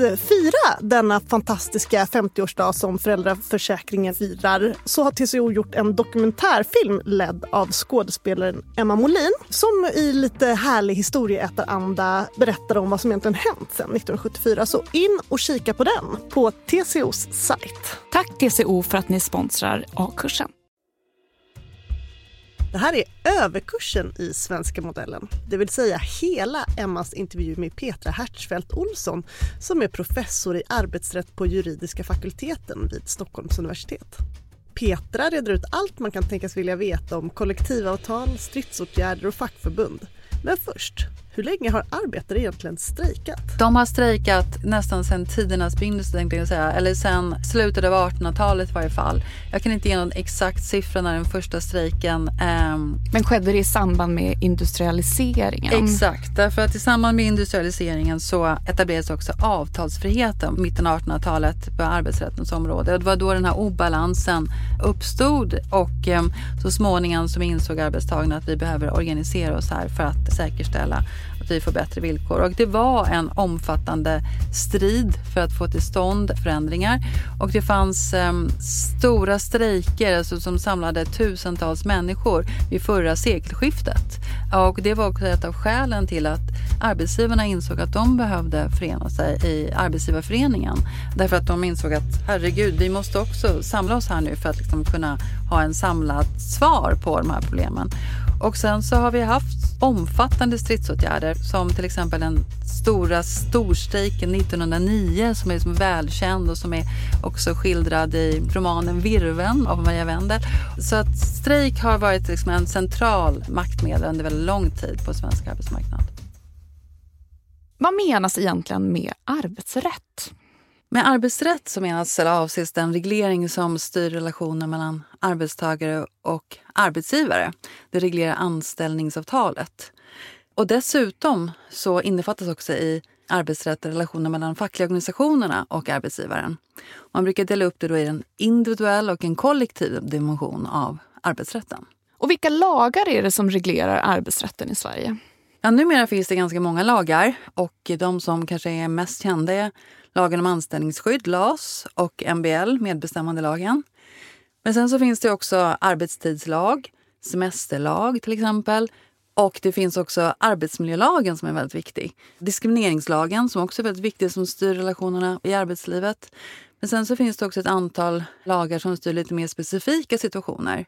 att fira denna fantastiska 50-årsdag som föräldraförsäkringen firar så har TCO gjort en dokumentärfilm ledd av skådespelaren Emma Molin som i lite härlig historieätaranda berättar om vad som egentligen hänt sedan 1974. Så in och kika på den på TCOs sajt. Tack TCO för att ni sponsrar A-kursen. Det här är överkursen i svenska modellen, det vill säga hela Emmas intervju med Petra Hertzfeldt Olsson som är professor i arbetsrätt på juridiska fakulteten vid Stockholms universitet. Petra reder ut allt man kan tänkas vilja veta om kollektivavtal, stridsåtgärder och fackförbund. Men först, hur länge har arbetare egentligen strejkat? De har strejkat nästan sedan tidernas begynnelse, tänkte jag säga. Eller sedan slutet av 1800-talet i varje fall. Jag kan inte ge någon exakt siffra när den första strejken... Ehm... Men skedde det i samband med industrialiseringen? Exakt, därför att i samband med industrialiseringen så etablerades också avtalsfriheten mitten av 1800-talet på arbetsrättens område. Och det var då den här obalansen uppstod och eh, så småningom så insåg arbetstagarna att vi behöver organisera oss här för att säkerställa att vi får bättre villkor. Och det var en omfattande strid för att få till stånd förändringar. Och det fanns eh, stora strejker alltså, som samlade tusentals människor vid förra sekelskiftet. Och det var också ett av skälen till att arbetsgivarna insåg att de behövde förena sig i arbetsgivarföreningen. Därför att de insåg att herregud, vi måste också samla oss här nu för att liksom kunna ha en samlat svar på de här problemen. Och sen så har vi haft omfattande stridsåtgärder som till exempel den stora storstrejken 1909 som är liksom välkänd och som är också skildrad i romanen Virven av Maria Wendel. Så att strejk har varit liksom en central maktmedel under väldigt lång tid på svensk arbetsmarknad. Vad menas egentligen med arbetsrätt? Med arbetsrätt så menas eller avses den reglering som styr relationen mellan arbetstagare och arbetsgivare. Det reglerar anställningsavtalet. Och dessutom så innefattas också i arbetsrätt relationen mellan fackliga organisationerna och arbetsgivaren. Man brukar dela upp det då i en individuell och en kollektiv dimension av arbetsrätten. Och vilka lagar är det som reglerar arbetsrätten i Sverige? Ja, numera finns det ganska många lagar och de som kanske är mest kända är lagen om anställningsskydd, LAS, och MBL, medbestämmandelagen. Men sen så finns det också arbetstidslag, semesterlag till exempel. Och det finns också arbetsmiljölagen som är väldigt viktig. Diskrimineringslagen som också är väldigt viktig som styr relationerna i arbetslivet. Men sen så finns det också ett antal lagar som styr lite mer specifika situationer.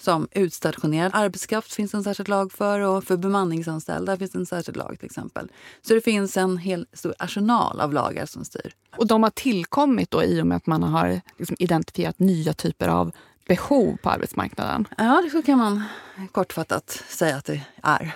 Som utstationerad arbetskraft finns en särskild lag för och för bemanningsanställda finns en särskild lag till exempel. Så det finns en hel stor arsenal av lagar som styr. Och de har tillkommit då i och med att man har liksom identifierat nya typer av behov på arbetsmarknaden? Ja, det kan man kortfattat säga att det är.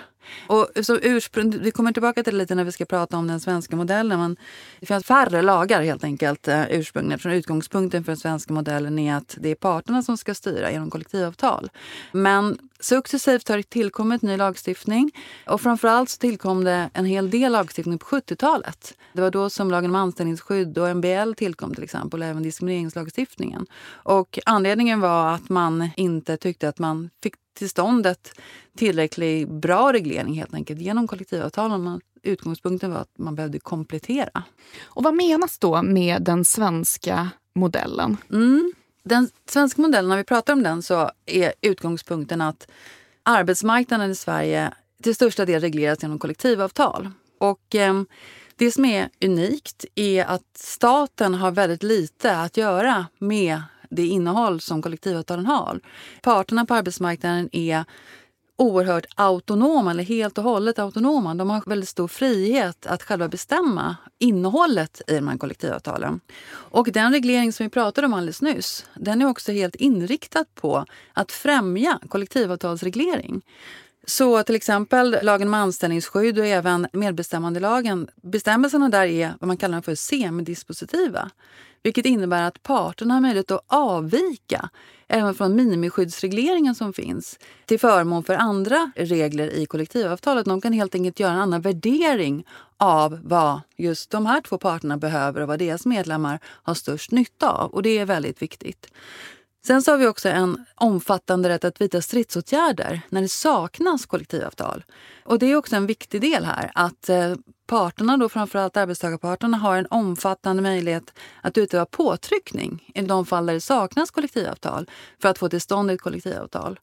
Och så ursprung, vi kommer tillbaka till det lite när vi ska prata om den svenska modellen. Men det finns färre lagar helt enkelt eh, ursprungligen. Eftersom utgångspunkten för den svenska modellen är att det är parterna som ska styra genom kollektivavtal. Men successivt har det tillkommit ny lagstiftning och framförallt så tillkom det en hel del lagstiftning på 70-talet. Det var då som lagen om anställningsskydd och MBL tillkom till exempel, och även diskrimineringslagstiftningen. Och anledningen var att man inte tyckte att man fick till stånd ett tillräckligt bra reglering helt enkelt genom kollektivavtalen. Utgångspunkten var att man behövde komplettera. Och vad menas då med den svenska modellen? Mm. Den svenska modellen, när vi pratar om den så är utgångspunkten att arbetsmarknaden i Sverige till största del regleras genom kollektivavtal. Och eh, det som är unikt är att staten har väldigt lite att göra med det innehåll som kollektivavtalen har. Parterna på arbetsmarknaden är oerhört autonoma, eller helt och hållet autonoma. De har väldigt stor frihet att själva bestämma innehållet i de här kollektivavtalen. Och den reglering som vi pratade om alldeles nyss, den är också helt inriktad på att främja kollektivavtalsreglering. Så till exempel lagen om anställningsskydd och även medbestämmandelagen, bestämmelserna där är vad man kallar för semidispositiva. Vilket innebär att parterna har möjlighet att avvika även från minimiskyddsregleringen som finns till förmån för andra regler i kollektivavtalet. De kan helt enkelt göra en annan värdering av vad just de här två parterna behöver och vad deras medlemmar har störst nytta av. Och det är väldigt viktigt. Sen så har vi också en omfattande rätt att vidta stridsåtgärder när det saknas kollektivavtal. Och det är också en viktig del här, att eh, parterna, då framförallt arbetstagarparterna, har en omfattande möjlighet att utöva påtryckning i de fall där det saknas kollektivavtal för att få till stånd ett kollektivavtal.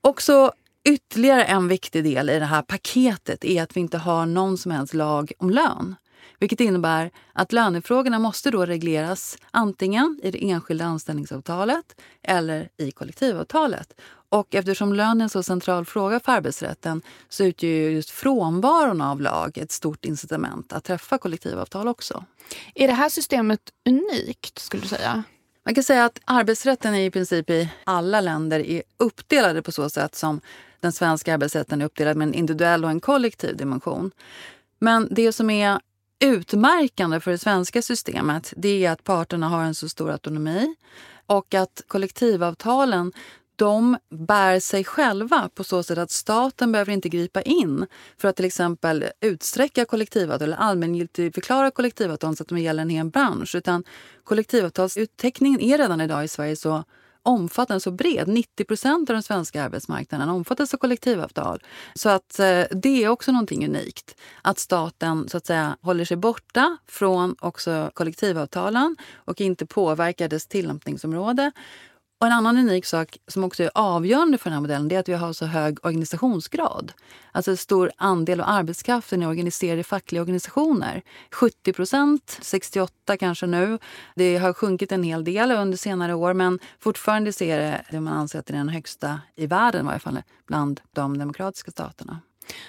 Också ytterligare en viktig del i det här paketet är att vi inte har någon som helst lag om lön. Vilket innebär att lönefrågorna måste då regleras antingen i det enskilda anställningsavtalet eller i kollektivavtalet. Och eftersom lön är en så central fråga för arbetsrätten så utgör just frånvaron av lag ett stort incitament att träffa kollektivavtal också. Är det här systemet unikt, skulle du säga? Man kan säga att arbetsrätten är i princip i alla länder är uppdelade på så sätt som den svenska arbetsrätten är uppdelad med en individuell och en kollektiv dimension. Men det som är utmärkande för det svenska systemet det är att parterna har en så stor autonomi och att kollektivavtalen de bär sig själva på så sätt att staten behöver inte gripa in för att till exempel utsträcka kollektivavtal eller allmängiltigförklara kollektivavtal så att de gäller en hel bransch. Utan kollektivavtalsutteckningen är redan idag i Sverige så omfattande, så bred. 90 procent av den svenska arbetsmarknaden omfattas av kollektivavtal. Så att eh, det är också någonting unikt. Att staten så att säga håller sig borta från också kollektivavtalen och inte påverkar dess tillämpningsområde. Och en annan unik sak som också är avgörande för den här modellen är att vi har så hög organisationsgrad. Alltså en stor andel av arbetskraften är organiserad i fackliga organisationer. 70 procent, 68 kanske nu. Det har sjunkit en hel del under senare år men fortfarande ser det, det man anser att det är den högsta i världen i varje fall bland de demokratiska staterna.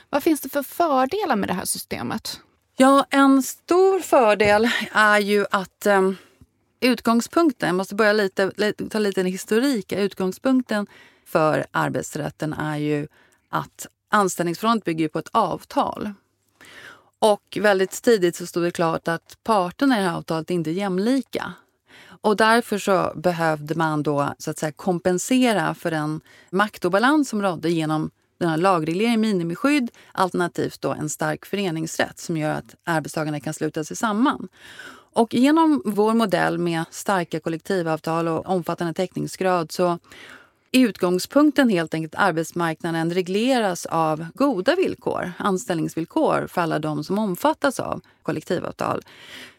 Vad finns det för fördelar med det här systemet? Ja, en stor fördel är ju att eh, Utgångspunkten, jag måste börja lite, ta lite en historik. Utgångspunkten för arbetsrätten är ju att anställningsförhållandet bygger på ett avtal. Och väldigt tidigt så stod det klart att parterna i det här avtalet inte är jämlika. Och därför så behövde man då så att säga kompensera för den maktobalans som rådde genom den här lagregleringen, minimiskydd alternativt då en stark föreningsrätt som gör att arbetstagarna kan sluta sig samman. Och genom vår modell med starka kollektivavtal och omfattande täckningsgrad så är utgångspunkten helt enkelt att arbetsmarknaden regleras av goda villkor, anställningsvillkor för alla de som omfattas av kollektivavtal.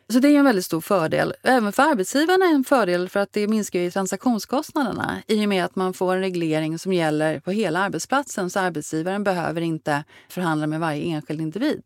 Så det är en väldigt stor fördel. Även för arbetsgivarna är en fördel för att det minskar ju transaktionskostnaderna i och med att man får en reglering som gäller på hela arbetsplatsen så arbetsgivaren behöver inte förhandla med varje enskild individ.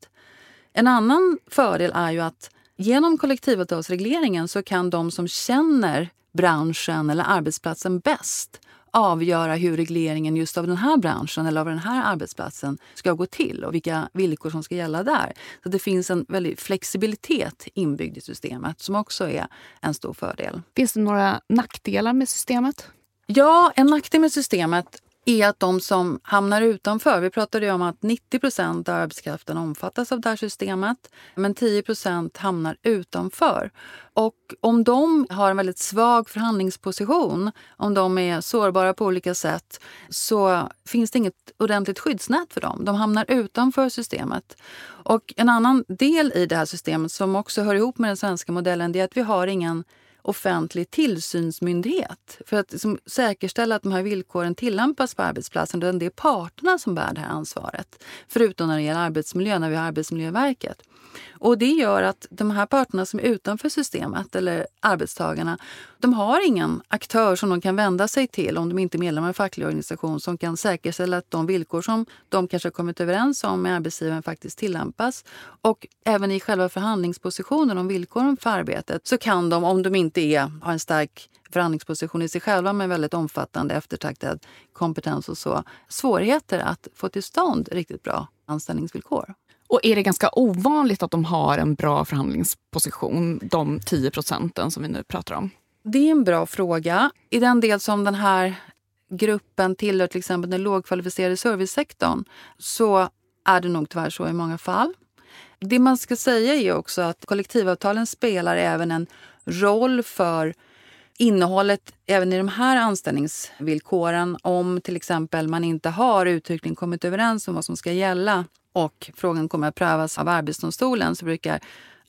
En annan fördel är ju att Genom kollektivavtalsregleringen så kan de som känner branschen eller arbetsplatsen bäst avgöra hur regleringen just av den här branschen eller av den här arbetsplatsen ska gå till och vilka villkor som ska gälla där. Så Det finns en väldig flexibilitet inbyggd i systemet som också är en stor fördel. Finns det några nackdelar med systemet? Ja, en nackdel med systemet är att de som hamnar utanför, vi pratade ju om att 90 procent av arbetskraften omfattas av det här systemet, men 10 procent hamnar utanför. Och om de har en väldigt svag förhandlingsposition, om de är sårbara på olika sätt, så finns det inget ordentligt skyddsnät för dem. De hamnar utanför systemet. Och en annan del i det här systemet som också hör ihop med den svenska modellen, det är att vi har ingen offentlig tillsynsmyndighet för att liksom, säkerställa att de här villkoren tillämpas på arbetsplatsen. Det är parterna som bär det här ansvaret. Förutom när det gäller arbetsmiljö, när vi har Arbetsmiljöverket. Och Det gör att de här parterna som är utanför systemet, eller arbetstagarna, de har ingen aktör som de kan vända sig till om de inte är medlemmar i en facklig organisation som kan säkerställa att de villkor som de kanske har kommit överens om med arbetsgivaren faktiskt tillämpas. Och även i själva förhandlingspositionen om villkoren för arbetet så kan de, om de inte är, har en stark förhandlingsposition i sig själva med väldigt omfattande eftertraktad kompetens och så, svårigheter att få till stånd riktigt bra anställningsvillkor. Och är det ganska ovanligt att de har en bra förhandlingsposition, de 10 procenten som vi nu pratar om? Det är en bra fråga. I den del som den här gruppen tillhör till exempel den lågkvalificerade servicesektorn så är det nog tyvärr så i många fall. Det man ska säga är också att kollektivavtalen spelar även en roll för innehållet även i de här anställningsvillkoren om till exempel man inte har uttryckligen kommit överens om vad som ska gälla och frågan kommer att prövas av Arbetsdomstolen så brukar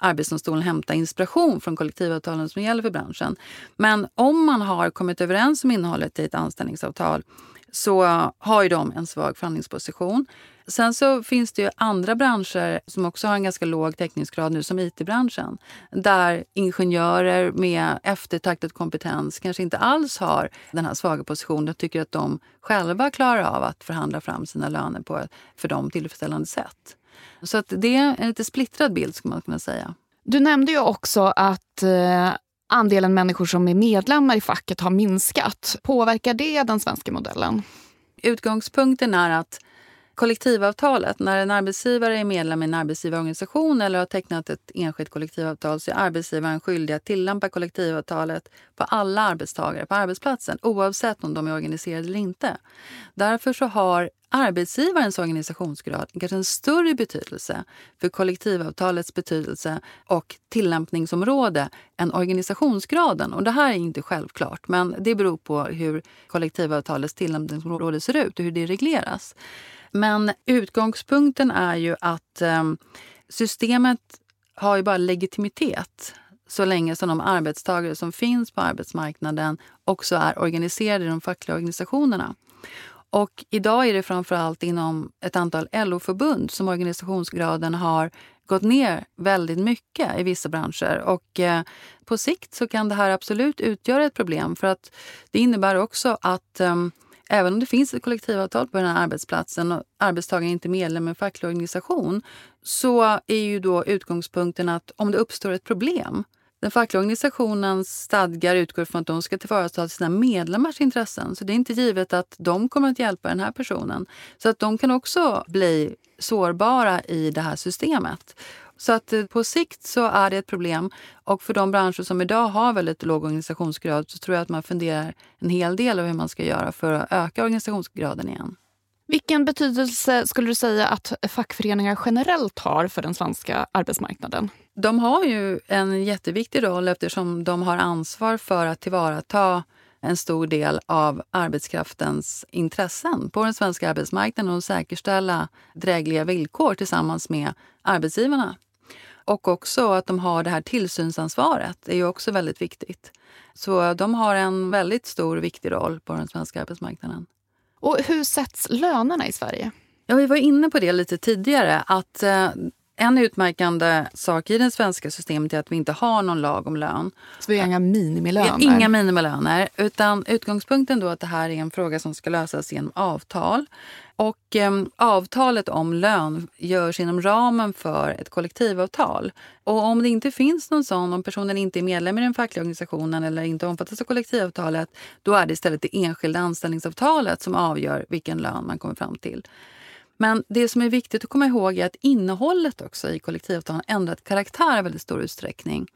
Arbetsdomstolen hämta inspiration från kollektivavtalen som gäller för branschen. Men om man har kommit överens om innehållet i ett anställningsavtal så har ju de en svag förhandlingsposition. Sen så finns det ju andra branscher som också har en ganska låg täckningsgrad nu, som it-branschen. Där ingenjörer med eftertraktad kompetens kanske inte alls har den här svaga positionen och tycker att de själva klarar av att förhandla fram sina löner på ett för dem tillfredsställande sätt. Så att det är en lite splittrad bild skulle man kunna säga. Du nämnde ju också att eh, andelen människor som är medlemmar i facket har minskat. Påverkar det den svenska modellen? Utgångspunkten är att kollektivavtalet, när en arbetsgivare är medlem i en arbetsgivarorganisation eller har tecknat ett enskilt kollektivavtal så är arbetsgivaren skyldig att tillämpa kollektivavtalet på alla arbetstagare på arbetsplatsen oavsett om de är organiserade eller inte. Därför så har arbetsgivarens organisationsgrad kanske en större betydelse för kollektivavtalets betydelse och tillämpningsområde än organisationsgraden. Och det här är inte självklart, men det beror på hur kollektivavtalets tillämpningsområde ser ut och hur det regleras. Men utgångspunkten är ju att ehm, systemet har ju bara legitimitet så länge som de arbetstagare som finns på arbetsmarknaden också är organiserade i de fackliga organisationerna. Och idag är det framförallt inom ett antal LO-förbund som organisationsgraden har gått ner väldigt mycket i vissa branscher. Och eh, på sikt så kan det här absolut utgöra ett problem för att det innebär också att eh, även om det finns ett kollektivavtal på den här arbetsplatsen och arbetstagaren inte är medlem i en facklig organisation så är ju då utgångspunkten att om det uppstår ett problem den fackliga organisationens stadgar utgår från att de ska tillvarata sina medlemmars intressen. Så det är inte givet att de kommer att hjälpa den här personen. Så att de kan också bli sårbara i det här systemet. Så att eh, på sikt så är det ett problem. Och för de branscher som idag har väldigt låg organisationsgrad så tror jag att man funderar en hel del över hur man ska göra för att öka organisationsgraden igen. Vilken betydelse skulle du säga att fackföreningar generellt har för den svenska arbetsmarknaden? De har ju en jätteviktig roll eftersom de har ansvar för att tillvarata en stor del av arbetskraftens intressen på den svenska arbetsmarknaden och säkerställa drägliga villkor tillsammans med arbetsgivarna. Och också att de har det här tillsynsansvaret är ju också väldigt viktigt. Så de har en väldigt stor och viktig roll på den svenska arbetsmarknaden. Och hur sätts lönerna i Sverige? Ja, vi var inne på det lite tidigare. att eh, en utmärkande sak i det svenska systemet är att vi inte har någon lag om lön. Så vi har inga minimilöner? Vi har inga minimilöner. Utan utgångspunkten då att det här är en fråga som ska lösas genom avtal. Och eh, avtalet om lön görs inom ramen för ett kollektivavtal. Och om det inte finns någon sån, om personen inte är medlem i den fackliga organisationen eller inte omfattas av kollektivavtalet, då är det istället det enskilda anställningsavtalet som avgör vilken lön man kommer fram till. Men det som är viktigt att komma ihåg är att innehållet också i kollektivavtalen ändrat karaktär i väldigt stor utsträckning.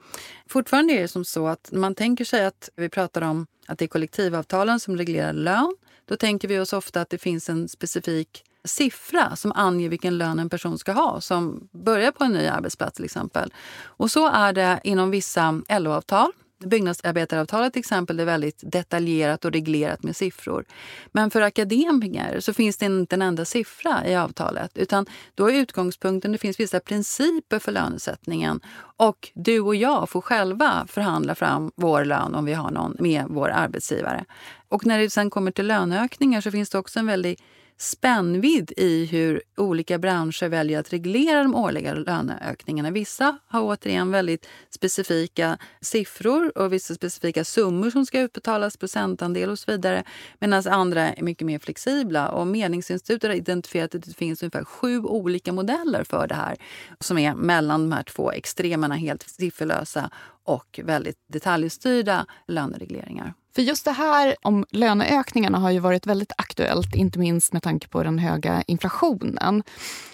Fortfarande är det som så att när man tänker sig att vi pratar om att det är kollektivavtalen som reglerar lön, då tänker vi oss ofta att det finns en specifik siffra som anger vilken lön en person ska ha som börjar på en ny arbetsplats till exempel. Och så är det inom vissa LO-avtal Byggnadsarbetaravtalet till exempel är väldigt detaljerat och reglerat med siffror. Men för akademiker så finns det inte en enda siffra i avtalet. Utan då är utgångspunkten, det finns vissa principer för lönesättningen. Och du och jag får själva förhandla fram vår lön om vi har någon med vår arbetsgivare. Och när det sen kommer till löneökningar så finns det också en väldigt spännvidd i hur olika branscher väljer att reglera de årliga löneökningarna. Vissa har återigen väldigt specifika siffror och vissa specifika summor som ska utbetalas, procentandel och så vidare. Medan andra är mycket mer flexibla. Och Medlingsinstitutet har identifierat att det finns ungefär sju olika modeller för det här som är mellan de här två extremerna, helt sifferlösa och väldigt detaljstyrda löneregleringar. För just det här om löneökningarna har ju varit väldigt aktuellt, inte minst med tanke på den höga inflationen.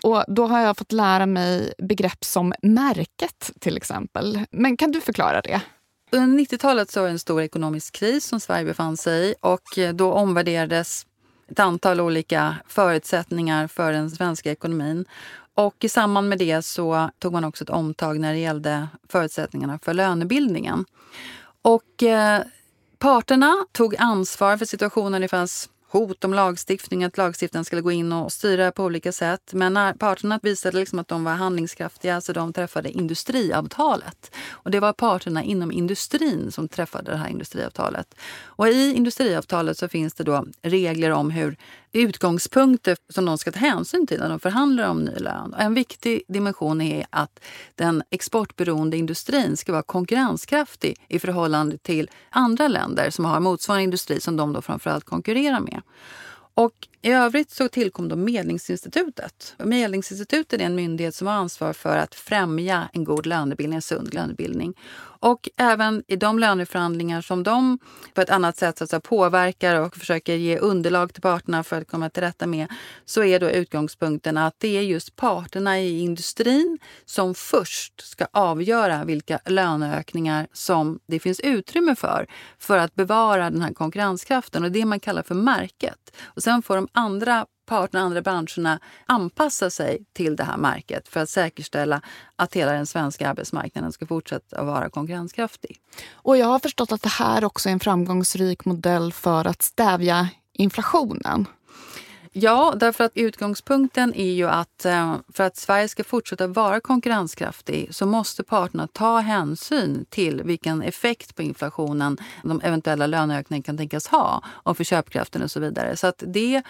Och då har jag fått lära mig begrepp som märket till exempel. Men kan du förklara det? Under 90-talet så var det en stor ekonomisk kris som Sverige befann sig i och då omvärderades ett antal olika förutsättningar för den svenska ekonomin. Och i samband med det så tog man också ett omtag när det gällde förutsättningarna för lönebildningen. Och eh, parterna tog ansvar för situationen. Det fanns hot om lagstiftning, att lagstiftaren skulle gå in och styra på olika sätt. Men när parterna visade liksom att de var handlingskraftiga så de träffade industriavtalet. Och det var parterna inom industrin som träffade det här industriavtalet. Och i industriavtalet så finns det då regler om hur utgångspunkter som de ska ta hänsyn till när de förhandlar om ny lön. En viktig dimension är att den exportberoende industrin ska vara konkurrenskraftig i förhållande till andra länder som har motsvarande industri som de då framförallt konkurrerar med. Och I övrigt så tillkom då Medlingsinstitutet. Medlingsinstitutet är en myndighet som har ansvar för att främja en god lönebildning, en sund lönebildning. Och även i de löneförhandlingar som de på ett annat sätt så att säga, påverkar och försöker ge underlag till parterna för att komma till rätta med så är då utgångspunkten att det är just parterna i industrin som först ska avgöra vilka löneökningar som det finns utrymme för för att bevara den här konkurrenskraften och det man kallar för märket. Och sen får de andra parterna, andra branscherna anpassa sig till det här märket för att säkerställa att hela den svenska arbetsmarknaden ska fortsätta vara konkurrenskraftig. Och jag har förstått att det här också är en framgångsrik modell för att stävja inflationen. Ja, därför att utgångspunkten är ju att eh, för att Sverige ska fortsätta vara konkurrenskraftig så måste parterna ta hänsyn till vilken effekt på inflationen de eventuella löneökningarna kan tänkas ha och för köpkraften och så vidare. Så att det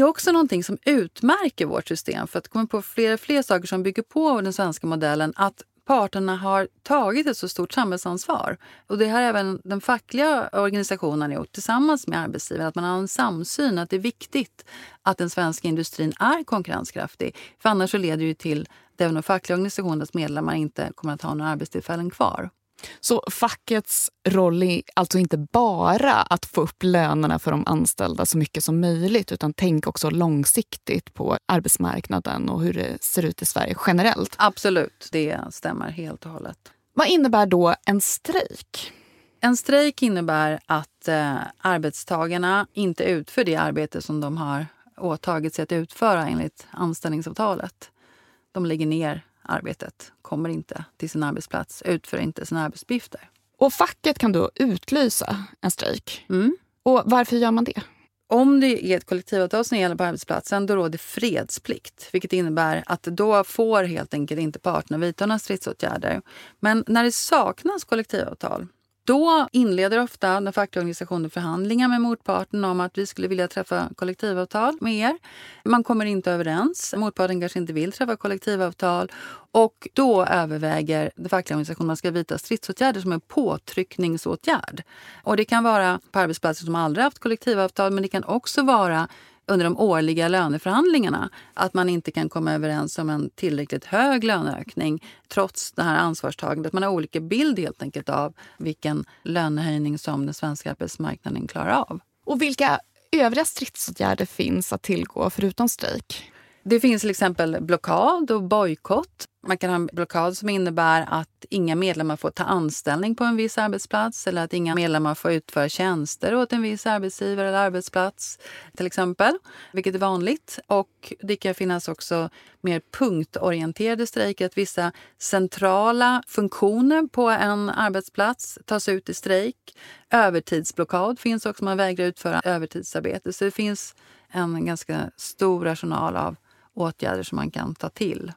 är också någonting som utmärker vårt system. För att komma på fler fler saker som bygger på den svenska modellen. Att parterna har tagit ett så stort samhällsansvar. Och det har även den fackliga organisationen gjort tillsammans med arbetsgivaren. Att man har en samsyn att det är viktigt att den svenska industrin är konkurrenskraftig. För annars så leder det till att även de fackliga organisationernas medlemmar inte kommer att ha några arbetstillfällen kvar. Så fackets roll är alltså inte bara att få upp lönerna för de anställda så mycket som möjligt utan tänk också långsiktigt på arbetsmarknaden och hur det ser ut i Sverige generellt. Absolut, det stämmer helt och hållet. Vad innebär då en strejk? En strejk innebär att eh, arbetstagarna inte utför det arbete som de har åtagit sig att utföra enligt anställningsavtalet. De lägger ner arbetet, kommer inte till sin arbetsplats, utför inte sina arbetsuppgifter. Och facket kan då utlysa en strejk. Mm. Och varför gör man det? Om det är ett kollektivavtal som gäller på arbetsplatsen, då råder fredsplikt. Vilket innebär att då får helt enkelt inte parterna vidta några stridsåtgärder. Men när det saknas kollektivavtal, då inleder ofta den fackliga organisationen förhandlingar med motparten om att vi skulle vilja träffa kollektivavtal med er. Man kommer inte överens. Motparten kanske inte vill träffa kollektivavtal. Och då överväger den fackliga organisationen att man ska vidta stridsåtgärder som en påtryckningsåtgärd. Och det kan vara på arbetsplatser som aldrig haft kollektivavtal men det kan också vara under de årliga löneförhandlingarna att man inte kan komma överens om en tillräckligt hög löneökning trots det här ansvarstagandet. Man har olika bild helt enkelt av vilken lönehöjning som den svenska arbetsmarknaden klarar av. Och vilka övriga stridsåtgärder finns att tillgå förutom strejk? Det finns till exempel blockad och bojkott. Man kan ha en blockad som innebär att inga medlemmar får ta anställning på en viss arbetsplats eller att inga medlemmar får utföra tjänster åt en viss arbetsgivare eller arbetsplats till exempel, vilket är vanligt. Och det kan finnas också mer punktorienterade strejker, att vissa centrala funktioner på en arbetsplats tas ut i strejk. Övertidsblockad finns också, man vägrar utföra övertidsarbete. Så det finns en ganska stor arsenal av åtgärder som man kan ta till.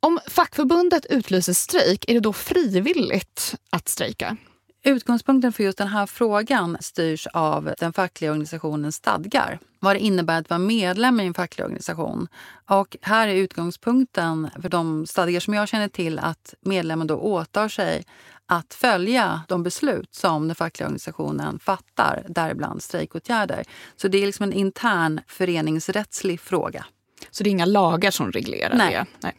Om fackförbundet utlyser strejk, är det då frivilligt att strejka? Utgångspunkten för just den här frågan styrs av den fackliga organisationens stadgar. Vad det innebär att vara medlem i en facklig organisation. Och här är utgångspunkten för de stadgar som jag känner till att medlemmen då åtar sig att följa de beslut som den fackliga organisationen fattar, däribland strejkåtgärder. Så det är liksom en intern föreningsrättslig fråga. Så det är inga lagar som reglerar Nej. det? Nej.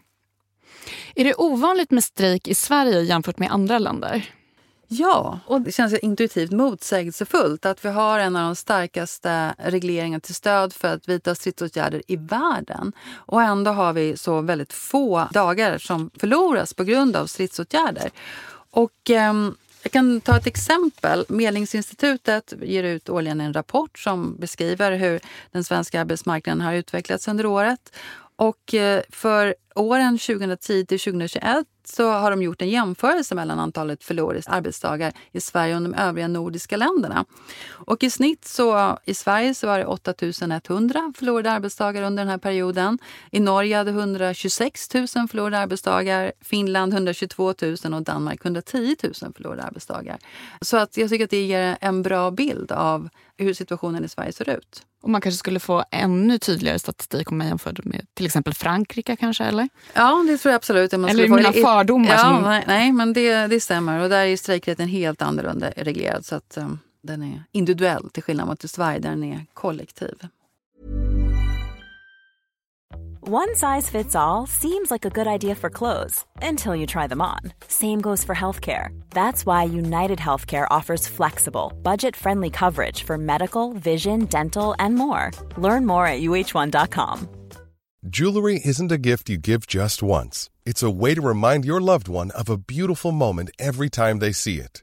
Är det ovanligt med strejk i Sverige jämfört med andra länder? Ja, och det känns intuitivt motsägelsefullt att vi har en av de starkaste regleringarna till stöd för att vidta stridsåtgärder i världen. Och ändå har vi så väldigt få dagar som förloras på grund av stridsåtgärder. Och ehm, jag kan ta ett exempel. Medlingsinstitutet ger ut årligen en rapport som beskriver hur den svenska arbetsmarknaden har utvecklats under året. Och eh, för åren 2010 till 2021 så har de gjort en jämförelse mellan antalet förlorade arbetsdagar i Sverige och de övriga nordiska länderna. Och i snitt så i Sverige så var det 8 100 förlorade arbetsdagar under den här perioden. I Norge hade 126 000 förlorade arbetsdagar, Finland 122 000 och Danmark 110 000 förlorade arbetsdagar. Så att jag tycker att det ger en bra bild av hur situationen i Sverige ser ut. Och man kanske skulle få ännu tydligare statistik om man jämförde med till exempel Frankrike kanske? Eller, Ja, det tror jag absolut. Man eller skulle få- mina fördomar? Ja, som, nej, nej, men det, det stämmer. Och där är strejkrätten helt annorlunda reglerad. Så att um, den är individuell till skillnad mot i Sverige där den är kollektiv. One size fits all seems like a good idea for clothes until you try them on. Same goes for healthcare. That's why United Healthcare offers flexible, budget friendly coverage for medical, vision, dental, and more. Learn more at uh1.com. Jewelry isn't a gift you give just once, it's a way to remind your loved one of a beautiful moment every time they see it.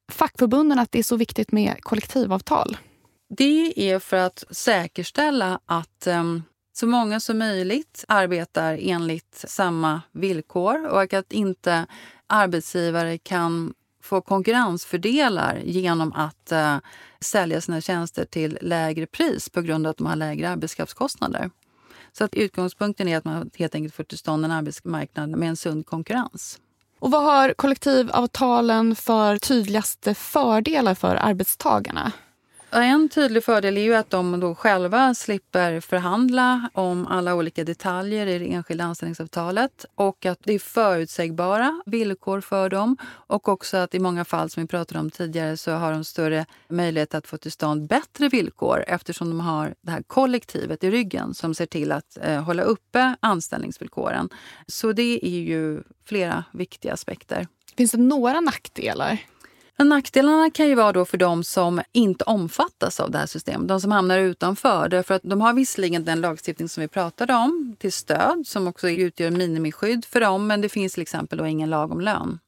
fackförbunden att det är så viktigt med kollektivavtal? Det är för att säkerställa att um, så många som möjligt arbetar enligt samma villkor och att inte arbetsgivare kan få konkurrensfördelar genom att uh, sälja sina tjänster till lägre pris på grund av att de har lägre arbetskraftskostnader. Så att utgångspunkten är att man helt enkelt får till stånd en arbetsmarknad med en sund konkurrens. Och vad har kollektivavtalen för tydligaste fördelar för arbetstagarna? En tydlig fördel är ju att de då själva slipper förhandla om alla olika detaljer i det enskilda anställningsavtalet och att det är förutsägbara villkor för dem och också att i många fall som vi pratade om tidigare så har de större möjlighet att få till stånd bättre villkor eftersom de har det här kollektivet i ryggen som ser till att eh, hålla uppe anställningsvillkoren. Så det är ju flera viktiga aspekter. Finns det några nackdelar? Nackdelarna kan ju vara då för de som inte omfattas av det här systemet, de som hamnar utanför. Därför att de har visserligen den lagstiftning som vi pratade om till stöd som också utgör minimiskydd för dem, men det finns till exempel då ingen lag om lön.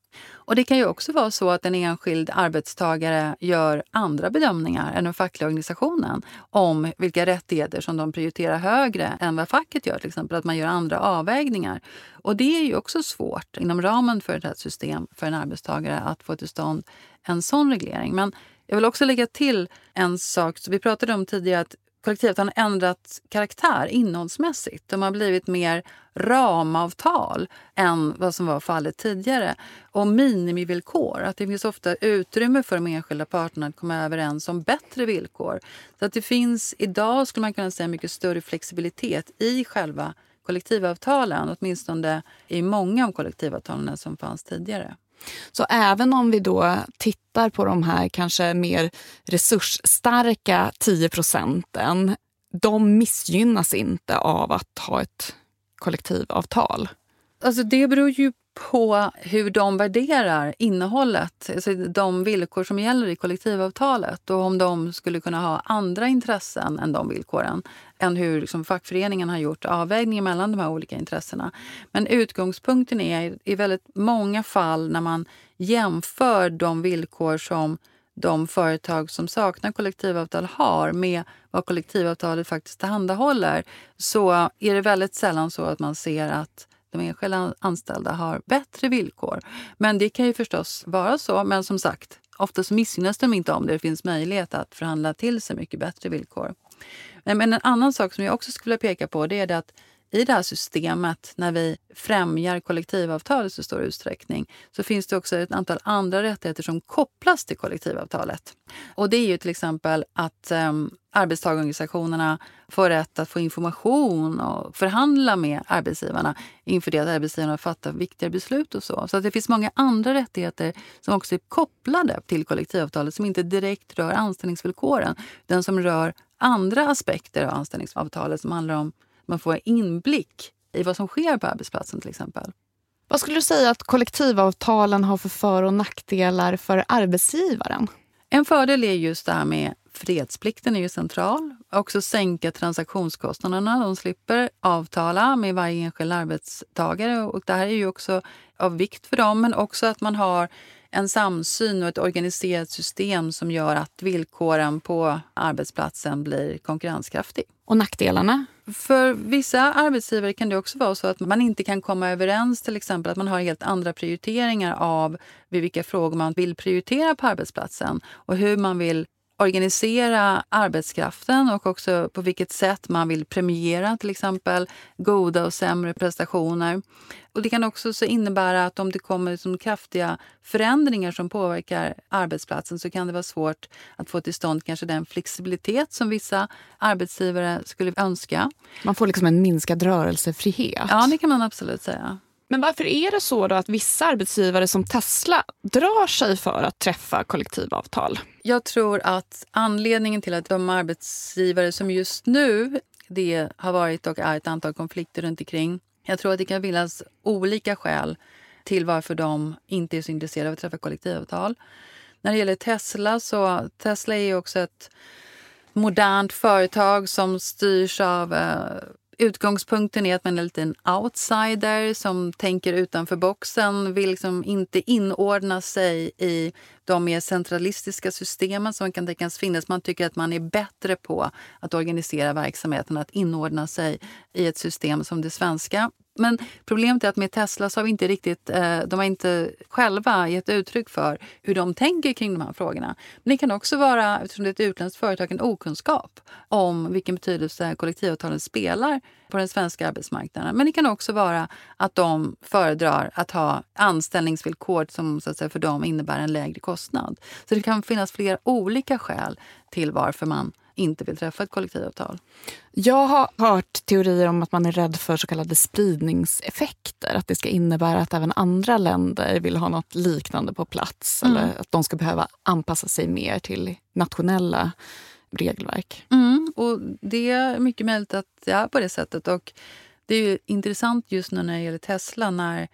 Och Det kan ju också vara så att en enskild arbetstagare gör andra bedömningar än den fackliga organisationen om vilka rättigheter som de prioriterar högre än vad facket gör. Till exempel att man gör andra avvägningar. Och Det är ju också svårt inom ramen för ett system för en arbetstagare att få till stånd en sån reglering. Men jag vill också lägga till en sak. Så vi pratade om tidigare att kollektivet har ändrat karaktär innehållsmässigt. De har blivit mer ramavtal än vad som var fallet tidigare. Och minimivillkor. Att det finns ofta utrymme för de enskilda parterna att komma överens om bättre villkor. Så att det finns idag, skulle man kunna säga, mycket större flexibilitet i själva kollektivavtalen. Åtminstone i många av kollektivavtalen som fanns tidigare. Så även om vi då tittar på de här kanske mer resursstarka 10 procenten, de missgynnas inte av att ha ett kollektivavtal? Alltså det beror ju på hur de värderar innehållet, alltså de villkor som gäller i kollektivavtalet och om de skulle kunna ha andra intressen än de villkoren än hur liksom fackföreningen har gjort avvägningen mellan de här olika intressena. Men utgångspunkten är i väldigt många fall när man jämför de villkor som de företag som saknar kollektivavtal har med vad kollektivavtalet faktiskt tillhandahåller så är det väldigt sällan så att man ser att de enskilda anställda har bättre villkor. Men det kan ju förstås vara så. Men som sagt, oftast missgynnas de inte om det finns möjlighet att förhandla till sig mycket bättre villkor. Men en annan sak som jag också skulle vilja peka på det är det att i det här systemet, när vi främjar kollektivavtal i så stor utsträckning, så finns det också ett antal andra rättigheter som kopplas till kollektivavtalet. Och det är ju till exempel att um, arbetstagarorganisationerna får rätt att få information och förhandla med arbetsgivarna inför det att arbetsgivarna fattar viktiga beslut och så. Så att det finns många andra rättigheter som också är kopplade till kollektivavtalet som inte direkt rör anställningsvillkoren, utan som rör andra aspekter av anställningsavtalet som handlar om man får inblick i vad som sker på arbetsplatsen till exempel. Vad skulle du säga att kollektivavtalen har för för och nackdelar för arbetsgivaren? En fördel är just det här med fredsplikten är ju central. Också sänka transaktionskostnaderna. De slipper avtala med varje enskild arbetstagare. Och det här är ju också av vikt för dem, men också att man har en samsyn och ett organiserat system som gör att villkoren på arbetsplatsen blir konkurrenskraftig. Och nackdelarna? För vissa arbetsgivare kan det också vara så att man inte kan komma överens, till exempel att man har helt andra prioriteringar av vilka frågor man vill prioritera på arbetsplatsen och hur man vill organisera arbetskraften och också på vilket sätt man vill premiera till exempel goda och sämre prestationer. Och Det kan också så innebära att om det kommer liksom kraftiga förändringar som påverkar arbetsplatsen så kan det vara svårt att få till stånd kanske den flexibilitet som vissa arbetsgivare skulle önska. Man får liksom en minskad rörelsefrihet. Ja, det kan man absolut säga. Men varför är det så då att vissa arbetsgivare som Tesla drar sig för att träffa kollektivavtal? Jag tror att anledningen till att de arbetsgivare som just nu det har varit och är ett antal konflikter runt omkring. Jag tror att det kan finnas olika skäl till varför de inte är så intresserade av att träffa kollektivavtal. När det gäller Tesla så Tesla är också ett modernt företag som styrs av eh, Utgångspunkten är att man är lite en outsider som tänker utanför boxen, vill liksom inte inordna sig i de mer centralistiska systemen som kan tänkas finnas. Man tycker att man är bättre på att organisera verksamheten, att inordna sig i ett system som det svenska. Men problemet är att med Tesla så har vi inte riktigt, eh, de har inte själva gett uttryck för hur de tänker kring de här frågorna. Men det kan också vara, eftersom det är ett utländskt företag, en okunskap om vilken betydelse kollektivavtalen spelar på den svenska arbetsmarknaden. Men det kan också vara att de föredrar att ha anställningsvillkor som så att säga, för dem innebär en lägre kostnad. Så det kan finnas flera olika skäl till varför man inte vill träffa ett kollektivavtal. Jag har hört teorier om att man är rädd för så kallade spridningseffekter. Att det ska innebära att även andra länder vill ha något liknande på plats. Mm. Eller att de ska behöva anpassa sig mer till nationella regelverk. Mm, och Det är mycket möjligt att det är på det sättet. Och det är intressant just nu när det gäller Tesla. när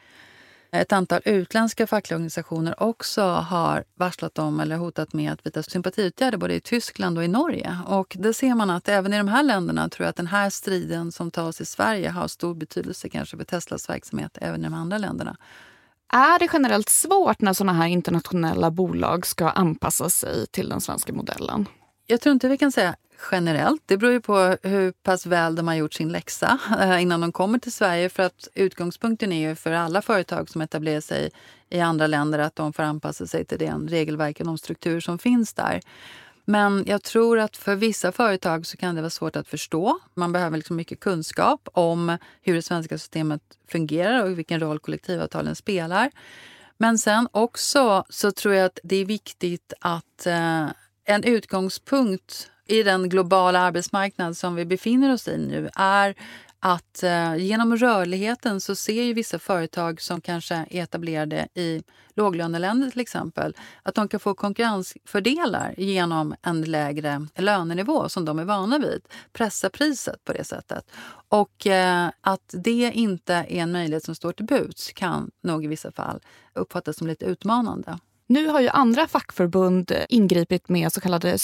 ett antal utländska fackliga organisationer också har varslat om eller hotat med att vidta sympatiåtgärder både i Tyskland och i Norge. Och det ser man att även i de här länderna tror jag att den här striden som tas i Sverige har stor betydelse kanske för Teslas verksamhet även i de andra länderna. Är det generellt svårt när såna här internationella bolag ska anpassa sig till den svenska modellen? Jag tror inte vi kan säga generellt. Det beror ju på hur pass väl de har gjort sin läxa eh, innan de kommer till Sverige. För att utgångspunkten är ju för alla företag som etablerar sig i andra länder att de får anpassa sig till den regelverk och de strukturer som finns där. Men jag tror att för vissa företag så kan det vara svårt att förstå. Man behöver liksom mycket kunskap om hur det svenska systemet fungerar och vilken roll kollektivavtalen spelar. Men sen också så tror jag att det är viktigt att eh, en utgångspunkt i den globala arbetsmarknad som vi befinner oss i nu är att eh, genom rörligheten så ser ju vissa företag som kanske är etablerade i låglöneländer till exempel att de kan få konkurrensfördelar genom en lägre lönenivå som de är vana vid. Pressa priset på det sättet. Och eh, att det inte är en möjlighet som står till buds kan nog i vissa fall uppfattas som lite utmanande. Nu har ju andra fackförbund ingripit med så kallade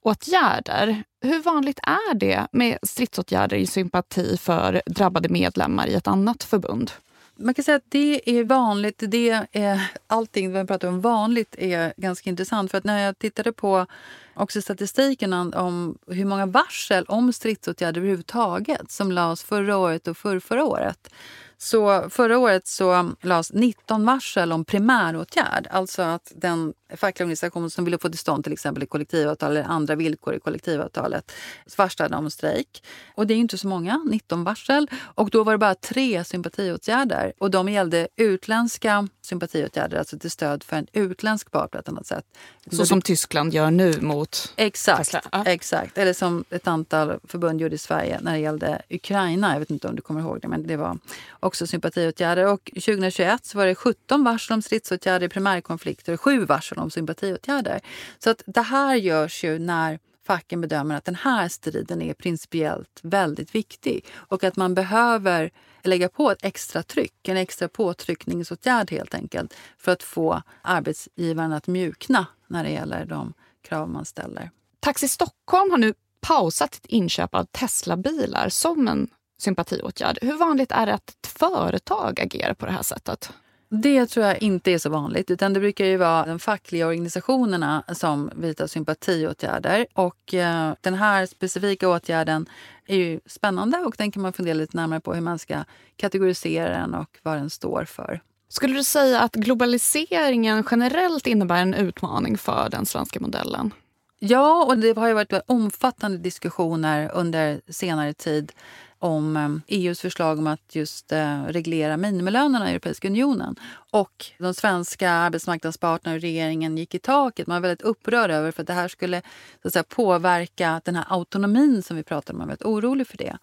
stridsåtgärder. Hur vanligt är det med stridsåtgärder i sympati för drabbade medlemmar i ett annat förbund? Man kan säga att det är vanligt. Det är, allting vi pratar om vanligt är ganska intressant. För att när jag tittade på också statistiken om hur många varsel om stridsåtgärder överhuvudtaget som lades förra året och för förra året så förra året så lades 19 varsel om primäråtgärd. Alltså att den fackliga organisation som ville få till stånd till exempel ett kollektivavtal eller andra villkor i kollektivavtalet varslade om strejk. Och det är inte så många, 19 varsel. Och då var det bara tre sympatiåtgärder. Och de gällde utländska sympatiåtgärder, alltså till stöd för en utländsk part på ett annat sätt. Så som Tyskland gör nu mot Exakt, ja. exakt. Eller som ett antal förbund gjorde i Sverige när det gällde Ukraina. Jag vet inte om du kommer ihåg det, men det var också sympatiåtgärder. Och 2021 så var det 17 varsel om stridsåtgärder i primärkonflikter och 7 varsel om sympatiåtgärder. Så att det här görs ju när facken bedömer att den här striden är principiellt väldigt viktig och att man behöver lägga på ett extra tryck, en extra påtryckningsåtgärd helt enkelt för att få arbetsgivaren att mjukna när det gäller de krav man ställer. Taxi Stockholm har nu pausat ett inköp av Tesla-bilar som en sympatiåtgärd. Hur vanligt är det att ett företag agerar på det här sättet? Det tror jag inte är så vanligt. utan Det brukar ju vara de fackliga organisationerna som vidtar sympatiåtgärder. Och eh, den här specifika åtgärden är ju spännande och den kan man fundera lite närmare på hur man ska kategorisera den och vad den står för. Skulle du säga att globaliseringen generellt innebär en utmaning för den svenska modellen? Ja, och det har ju varit omfattande diskussioner under senare tid om ehm, e EUs förslag om att just eh, reglera minimilönerna i Europeiska unionen. Och de svenska arbetsmarknadsparterna och regeringen gick i taket. Man var väldigt upprörd över för att det här skulle så att säga, påverka den här autonomin som vi pratade om. Man var väldigt orolig för det.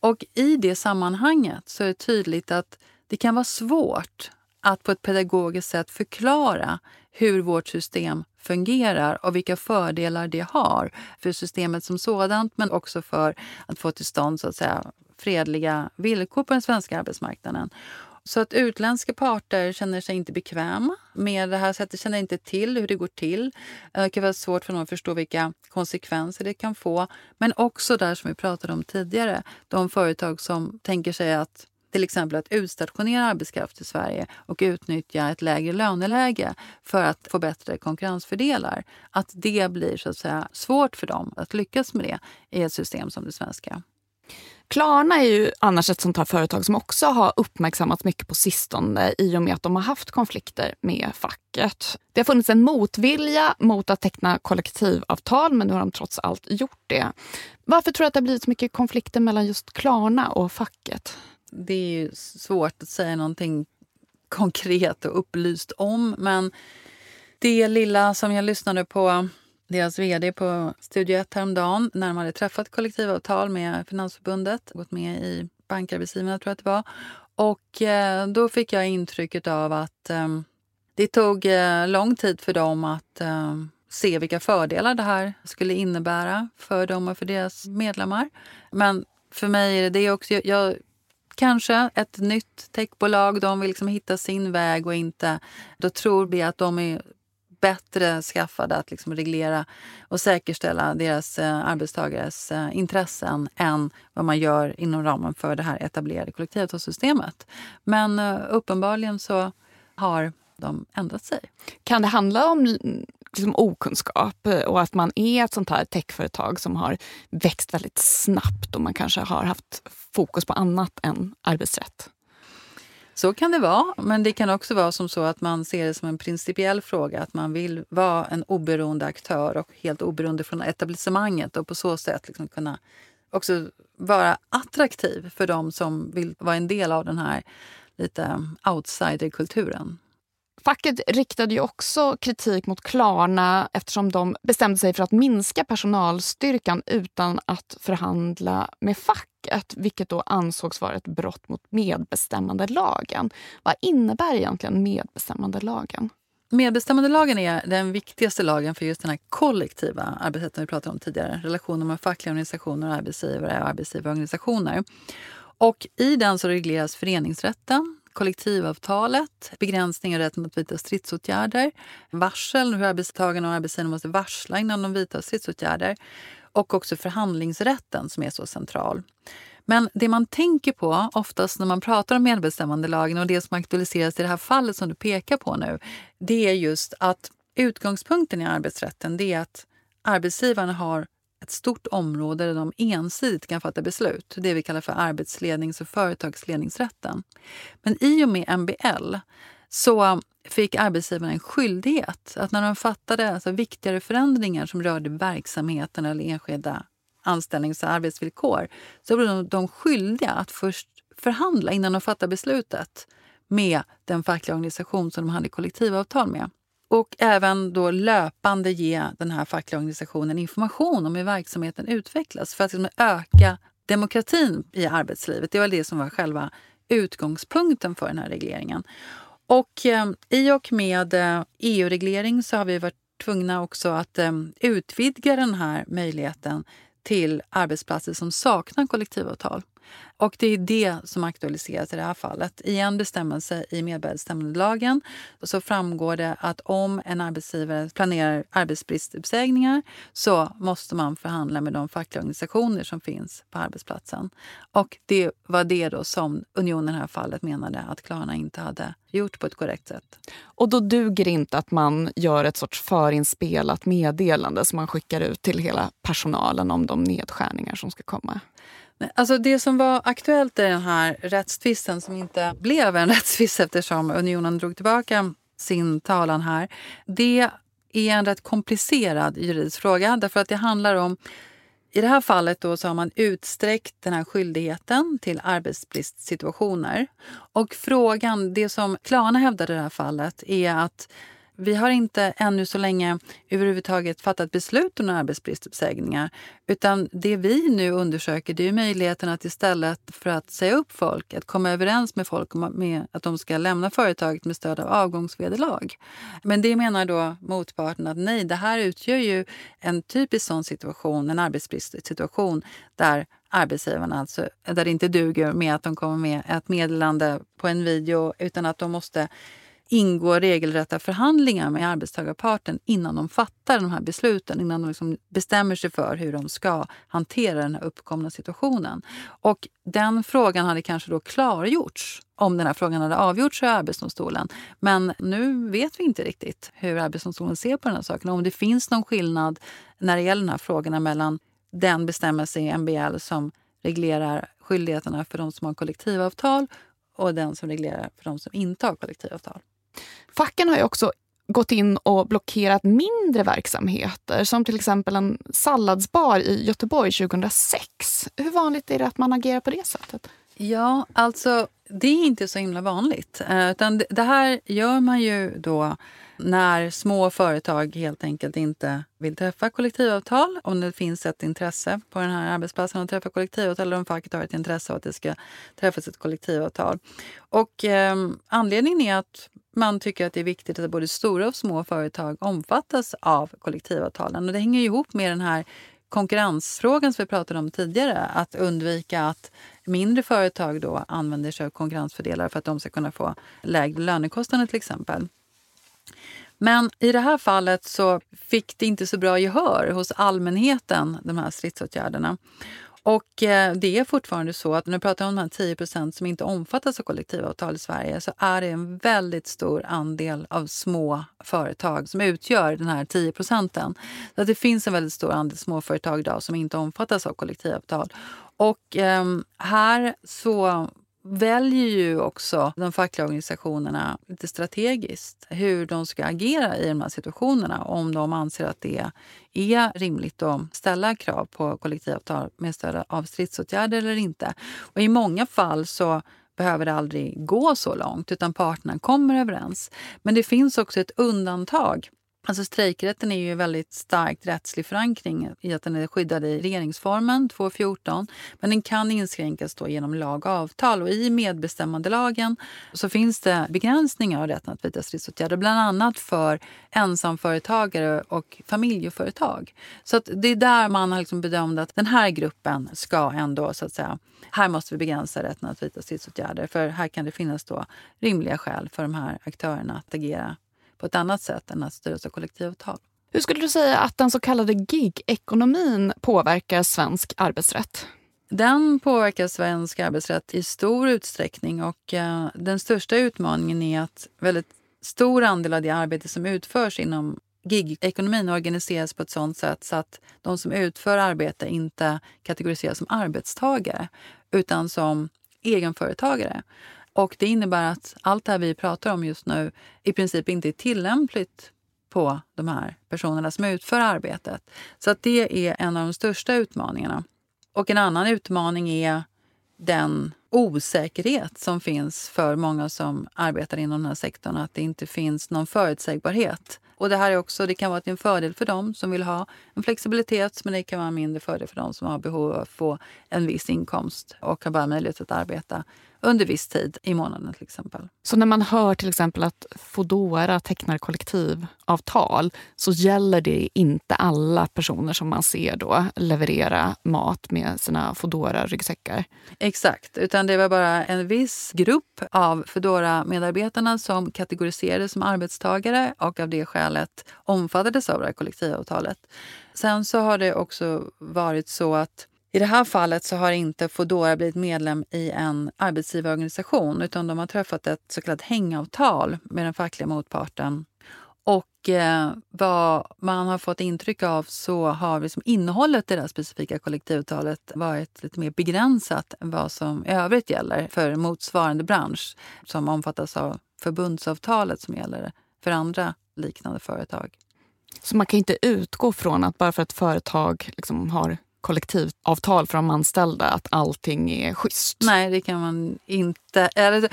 Och i det sammanhanget så är det tydligt att det kan vara svårt att på ett pedagogiskt sätt förklara hur vårt system fungerar och vilka fördelar det har för systemet som sådant men också för att få till stånd så att säga, fredliga villkor på den svenska arbetsmarknaden. Så att utländska parter känner sig inte bekväma med det här sättet, känner inte till hur det går till. Eh, det kan vara svårt för dem att förstå vilka konsekvenser det kan få. Men också där som vi pratade om tidigare, de företag som tänker sig att till exempel att utstationera arbetskraft i Sverige och utnyttja ett lägre löneläge för att få bättre konkurrensfördelar. Att det blir så att säga svårt för dem att lyckas med det i ett system som det svenska. Klarna är ju annars ett sånt här företag som också har uppmärksammats mycket på sistone i och med att de har haft konflikter med facket. Det har funnits en motvilja mot att teckna kollektivavtal men nu har de trots allt gjort det. Varför tror du att det har blivit så mycket konflikter mellan just Klarna och facket? Det är ju svårt att säga någonting konkret och upplyst om men det lilla som jag lyssnade på deras vd på Studio 1 häromdagen när de hade träffat kollektivavtal med Finansförbundet, gått med i Bankarbetsgivarna tror jag att det var. Och eh, då fick jag intrycket av att eh, det tog eh, lång tid för dem att eh, se vilka fördelar det här skulle innebära för dem och för deras medlemmar. Men för mig är det det också. Jag, kanske ett nytt techbolag. De vill liksom hitta sin väg och inte... Då tror vi att de är bättre skaffade att liksom reglera och säkerställa deras eh, arbetstagares eh, intressen än vad man gör inom ramen för det här etablerade kollektivavtalssystemet. Men eh, uppenbarligen så har de ändrat sig. Kan det handla om liksom okunskap eh, och att man är ett sånt här techföretag som har växt väldigt snabbt och man kanske har haft fokus på annat än arbetsrätt? Så kan det vara, men det kan också vara som så att man ser det som en principiell fråga. Att man vill vara en oberoende aktör och helt oberoende från etablissemanget och på så sätt liksom kunna också vara attraktiv för dem som vill vara en del av den här lite outsiderkulturen. Facket riktade ju också kritik mot Klarna eftersom de bestämde sig för att minska personalstyrkan utan att förhandla med facket, vilket då ansågs vara ett brott mot medbestämmandelagen. Vad innebär egentligen medbestämmandelagen? Medbestämmandelagen är den viktigaste lagen för just den här kollektiva arbetsrätten vi pratade om tidigare. Relationen med fackliga organisationer, och arbetsgivare och arbetsgivarorganisationer. Och I den så regleras föreningsrätten, kollektivavtalet, begränsning av rätten att vidta stridsåtgärder, varsel, hur arbetstagarna och arbetsgivarna måste varsla innan de vidtar stridsåtgärder och också förhandlingsrätten som är så central. Men det man tänker på oftast när man pratar om medbestämmandelagen och det som aktualiseras i det här fallet som du pekar på nu, det är just att utgångspunkten i arbetsrätten det är att arbetsgivarna har ett stort område där de ensidigt kan fatta beslut. Det vi kallar för arbetslednings och företagsledningsrätten. Men i och med MBL så fick arbetsgivarna en skyldighet att när de fattade alltså viktigare förändringar som rörde verksamheten eller enskilda anställnings och arbetsvillkor så blev de skyldiga att först förhandla innan de fattade beslutet med den fackliga organisation som de hade kollektivavtal med och även då löpande ge den här fackliga organisationen information om hur verksamheten utvecklas för att liksom öka demokratin i arbetslivet. Det var det som var själva utgångspunkten för den här regleringen. Och eh, i och med eh, EU-reglering så har vi varit tvungna också att eh, utvidga den här möjligheten till arbetsplatser som saknar kollektivavtal. Och det är det som aktualiseras i det här fallet. I en bestämmelse i medbestämmandelagen så framgår det att om en arbetsgivare planerar arbetsbristuppsägningar så måste man förhandla med de fackliga organisationer som finns på arbetsplatsen. Och det var det då som Unionen i det här fallet menade att Klarna inte hade gjort på ett korrekt sätt. Och då duger det inte att man gör ett sorts förinspelat meddelande som man skickar ut till hela personalen om de nedskärningar som ska komma? Alltså det som var aktuellt i den här rättstvisten som inte blev en rättstvist eftersom unionen drog tillbaka sin talan här. Det är en rätt komplicerad juridisk fråga därför att det handlar om i det här fallet då så har man utsträckt den här skyldigheten till arbetsbristsituationer. Och frågan, det som Klarna hävdade i det här fallet är att vi har inte ännu så länge överhuvudtaget fattat beslut om arbetsbristuppsägningar. Utan det vi nu undersöker det är möjligheten att istället för att säga upp folk, att komma överens med folk om att de ska lämna företaget med stöd av avgångsvederlag. Men det menar då motparten att nej, det här utgör ju en typisk sån situation, en arbetsbristsituation där arbetsgivarna, alltså, där det inte duger med att de kommer med ett meddelande på en video utan att de måste ingå regelrätta förhandlingar med arbetstagarparten innan de fattar de här besluten, innan de liksom bestämmer sig för hur de ska hantera den här uppkomna situationen. Och den frågan hade kanske då klargjorts om den här frågan hade avgjorts i Arbetsdomstolen. Men nu vet vi inte riktigt hur Arbetsdomstolen ser på den här saken. Om det finns någon skillnad när det gäller de här frågorna mellan den bestämmelse i MBL som reglerar skyldigheterna för de som har kollektivavtal och den som reglerar för de som inte har kollektivavtal. Facken har ju också gått in och blockerat mindre verksamheter som till exempel en salladsbar i Göteborg 2006. Hur vanligt är det att man agerar på det sättet? Ja, alltså det är inte så himla vanligt. Eh, utan det här gör man ju då när små företag helt enkelt inte vill träffa kollektivavtal. Om det finns ett intresse på den här arbetsplatsen att träffa kollektivavtal eller om facket har ett intresse av att det ska träffas ett kollektivavtal. Och eh, anledningen är att man tycker att det är viktigt att både stora och små företag omfattas av kollektivavtalen. Och det hänger ihop med den här konkurrensfrågan som vi pratade om tidigare. Att undvika att mindre företag då använder sig av konkurrensfördelar för att de ska kunna få lägre lönekostnader till exempel. Men i det här fallet så fick det inte så bra gehör hos allmänheten, de här stridsåtgärderna. Och eh, det är fortfarande så att när vi pratar om de här 10 som inte omfattas av kollektivavtal i Sverige så är det en väldigt stor andel av små företag som utgör den här 10 procenten. Så det finns en väldigt stor andel småföretag idag som inte omfattas av kollektivavtal. Och eh, här så väljer ju också de fackliga organisationerna lite strategiskt hur de ska agera i de här situationerna. Om de anser att det är rimligt att ställa krav på kollektivavtal med stöd av stridsåtgärder eller inte. Och I många fall så behöver det aldrig gå så långt utan parterna kommer överens. Men det finns också ett undantag Alltså strejkrätten är ju väldigt starkt rättslig förankring i att den är skyddad i regeringsformen 2.14. Men den kan inskränkas då genom lag och avtal. Och I medbestämmandelagen så finns det begränsningar av rätten att vidta stridsåtgärder. Bland annat för ensamföretagare och familjeföretag. Så att det är där man har liksom bedömt att den här gruppen ska ändå så att säga här måste vi begränsa rätten att vidta stridsåtgärder. För här kan det finnas då rimliga skäl för de här aktörerna att agera på ett annat sätt än att styras av kollektivavtal. Hur skulle du säga att den så kallade gig-ekonomin påverkar svensk arbetsrätt? Den påverkar svensk arbetsrätt i stor utsträckning och eh, den största utmaningen är att väldigt stor andel av det arbete som utförs inom gig-ekonomin organiseras på ett sådant sätt så att de som utför arbete inte kategoriseras som arbetstagare utan som egenföretagare. Och Det innebär att allt det här vi pratar om just nu i princip inte är tillämpligt på de här personerna som utför arbetet. Så att det är en av de största utmaningarna. Och en annan utmaning är den osäkerhet som finns för många som arbetar inom den här sektorn. Att det inte finns någon förutsägbarhet. Och det här är också, det kan vara en fördel för dem som vill ha en flexibilitet men det kan vara en mindre fördel för dem som har behov av att få en viss inkomst och har bara möjlighet att arbeta under viss tid i månaden till exempel. Så när man hör till exempel att Fodora tecknar kollektivavtal så gäller det inte alla personer som man ser då leverera mat med sina fodora ryggsäckar Exakt, utan det var bara en viss grupp av fodora medarbetarna som kategoriserades som arbetstagare och av det skälet omfattades av det här kollektivavtalet. Sen så har det också varit så att i det här fallet så har inte Fodora blivit medlem i en arbetsgivarorganisation utan de har träffat ett så kallat hängavtal med den fackliga motparten. Och eh, vad man har fått intryck av så har liksom innehållet i det här specifika kollektivavtalet varit lite mer begränsat än vad som i övrigt gäller för motsvarande bransch som omfattas av förbundsavtalet som gäller för andra liknande företag. Så man kan inte utgå från att bara för att företag liksom har kollektivavtal för de anställda att allting är schysst? Nej, det kan man inte. Eller,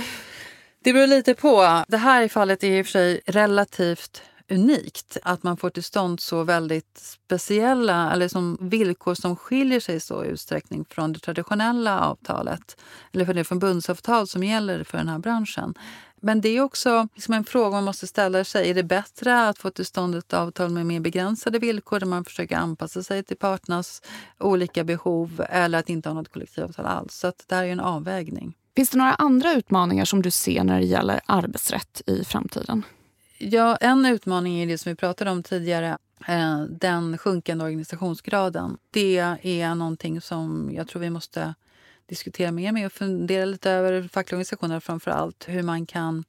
det beror lite på. Det här fallet är i och för sig relativt unikt. Att man får till stånd så väldigt speciella eller som villkor som skiljer sig i så utsträckning från det traditionella avtalet eller för det förbundsavtal som gäller för den här branschen. Men det är också liksom en fråga man måste ställa sig. Är det bättre att få till stånd ett avtal med mer begränsade villkor där man försöker anpassa sig till parternas olika behov eller att inte ha något kollektivavtal alls? Så det här är en avvägning. Finns det några andra utmaningar som du ser när det gäller arbetsrätt i framtiden? Ja, en utmaning är det som vi pratade om tidigare, eh, den sjunkande organisationsgraden. Det är någonting som jag tror vi måste diskutera mer med och fundera lite över fackliga organisationer framför allt. Hur man kan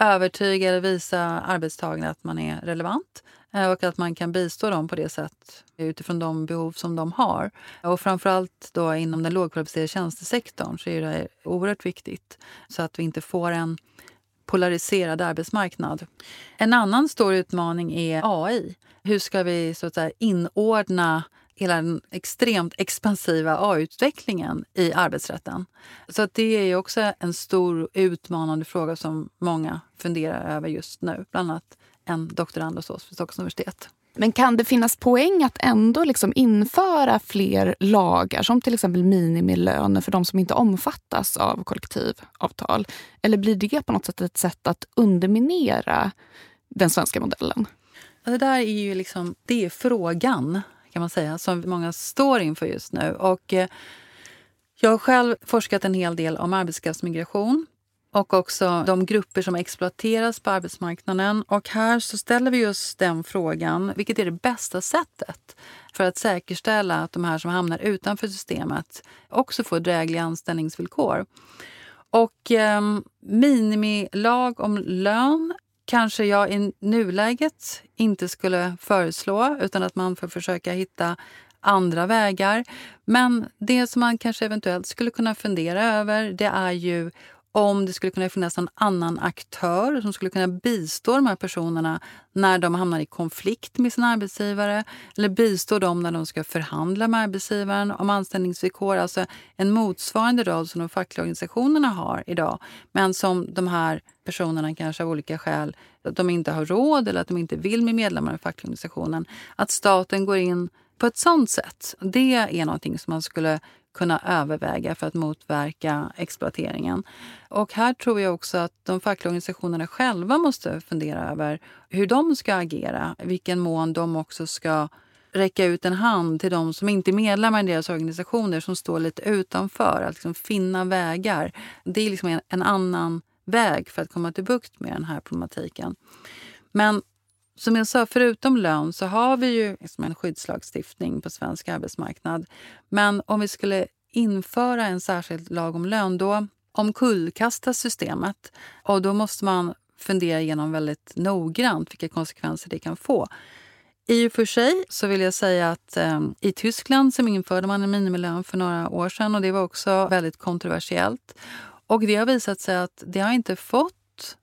övertyga eller visa arbetstagarna att man är relevant eh, och att man kan bistå dem på det sätt utifrån de behov som de har. Och framförallt då inom den lågkvalificerade tjänstesektorn så är det oerhört viktigt så att vi inte får en polariserad arbetsmarknad. En annan stor utmaning är AI. Hur ska vi så att säga, inordna hela den extremt expansiva AI-utvecklingen i arbetsrätten. Så att det är också en stor utmanande fråga som många funderar över just nu. Bland annat en doktorand hos oss vid Stockholms universitet. Men kan det finnas poäng att ändå liksom införa fler lagar som till exempel minimilöner för de som inte omfattas av kollektivavtal? Eller blir det på något sätt ett sätt att underminera den svenska modellen? Det där är ju liksom, det är frågan kan man säga, som många står inför just nu. Och, eh, jag har själv forskat en hel del om arbetskraftsmigration och också de grupper som exploateras på arbetsmarknaden. Och här så ställer vi just den frågan, vilket är det bästa sättet för att säkerställa att de här som hamnar utanför systemet också får drägliga anställningsvillkor. Och eh, minimilag om lön kanske jag i nuläget inte skulle föreslå utan att man får försöka hitta andra vägar. Men det som man kanske eventuellt skulle kunna fundera över det är ju om det skulle kunna finnas en annan aktör som skulle kunna bistå de här personerna när de hamnar i konflikt med sin arbetsgivare eller bistå dem när de ska förhandla med arbetsgivaren om anställningsvillkor. Alltså en motsvarande roll som de fackliga organisationerna har idag men som de här personerna kanske av olika skäl att de inte har råd eller att de inte vill bli medlemmar i fackliga. Att staten går in på ett sånt sätt. Det är någonting som man skulle kunna överväga för att motverka exploateringen. Och här tror jag också att de fackliga organisationerna själva måste fundera över hur de ska agera, i vilken mån de också ska räcka ut en hand till de som inte är medlemmar i deras organisationer som står lite utanför. Att liksom finna vägar. Det är liksom en, en annan väg för att komma till bukt med den här problematiken. Men som jag sa, förutom lön så har vi ju liksom en skyddslagstiftning på svensk arbetsmarknad. Men om vi skulle införa en särskild lag om lön, då omkullkastas systemet. Och då måste man fundera igenom väldigt noggrant vilka konsekvenser det kan få. I och för sig så vill jag säga att eh, i Tyskland så införde man en minimilön för några år sedan och det var också väldigt kontroversiellt. Och det har visat sig att det har inte fått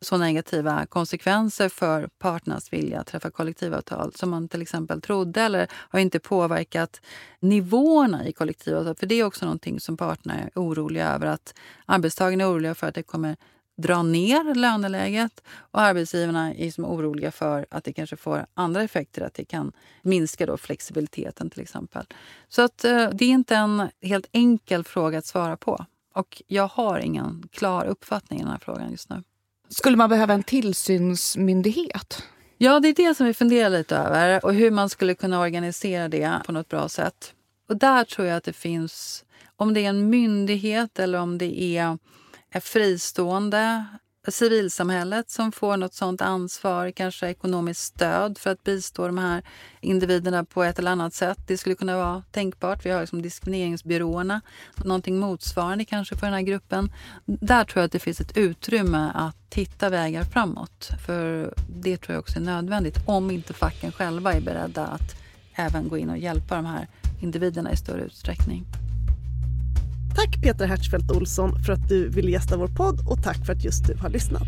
så negativa konsekvenser för parternas vilja att träffa kollektivavtal som man till exempel trodde eller har inte påverkat nivåerna i kollektivavtal. För det är också någonting som parterna är oroliga över. att Arbetstagarna är oroliga för att det kommer dra ner löneläget och arbetsgivarna är som oroliga för att det kanske får andra effekter, att det kan minska då flexibiliteten till exempel. Så att, eh, det är inte en helt enkel fråga att svara på. Och jag har ingen klar uppfattning i den här frågan just nu. Skulle man behöva en tillsynsmyndighet? Ja, det är det som vi funderar lite över och hur man skulle kunna organisera det på något bra sätt. Och där tror jag att det finns, om det är en myndighet eller om det är fristående civilsamhället som får något sånt ansvar, kanske ekonomiskt stöd för att bistå de här individerna på ett eller annat sätt. Det skulle kunna vara tänkbart. Vi har liksom diskrimineringsbyråerna, någonting motsvarande kanske för den här gruppen. Där tror jag att det finns ett utrymme att hitta vägar framåt. För det tror jag också är nödvändigt om inte facken själva är beredda att även gå in och hjälpa de här individerna i större utsträckning. Tack Peter Hertzfeldt Olsson för att du ville gästa vår podd och tack för att just du har lyssnat.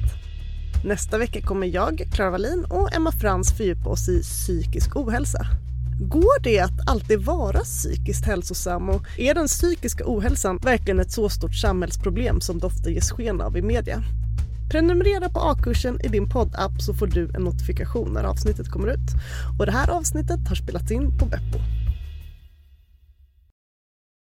Nästa vecka kommer jag, Clara Wallin och Emma Frans fördjupa oss i psykisk ohälsa. Går det att alltid vara psykiskt hälsosam och är den psykiska ohälsan verkligen ett så stort samhällsproblem som det ofta ges sken av i media? Prenumerera på A-kursen i din poddapp så får du en notifikation när avsnittet kommer ut. Och det här avsnittet har spelats in på Beppo.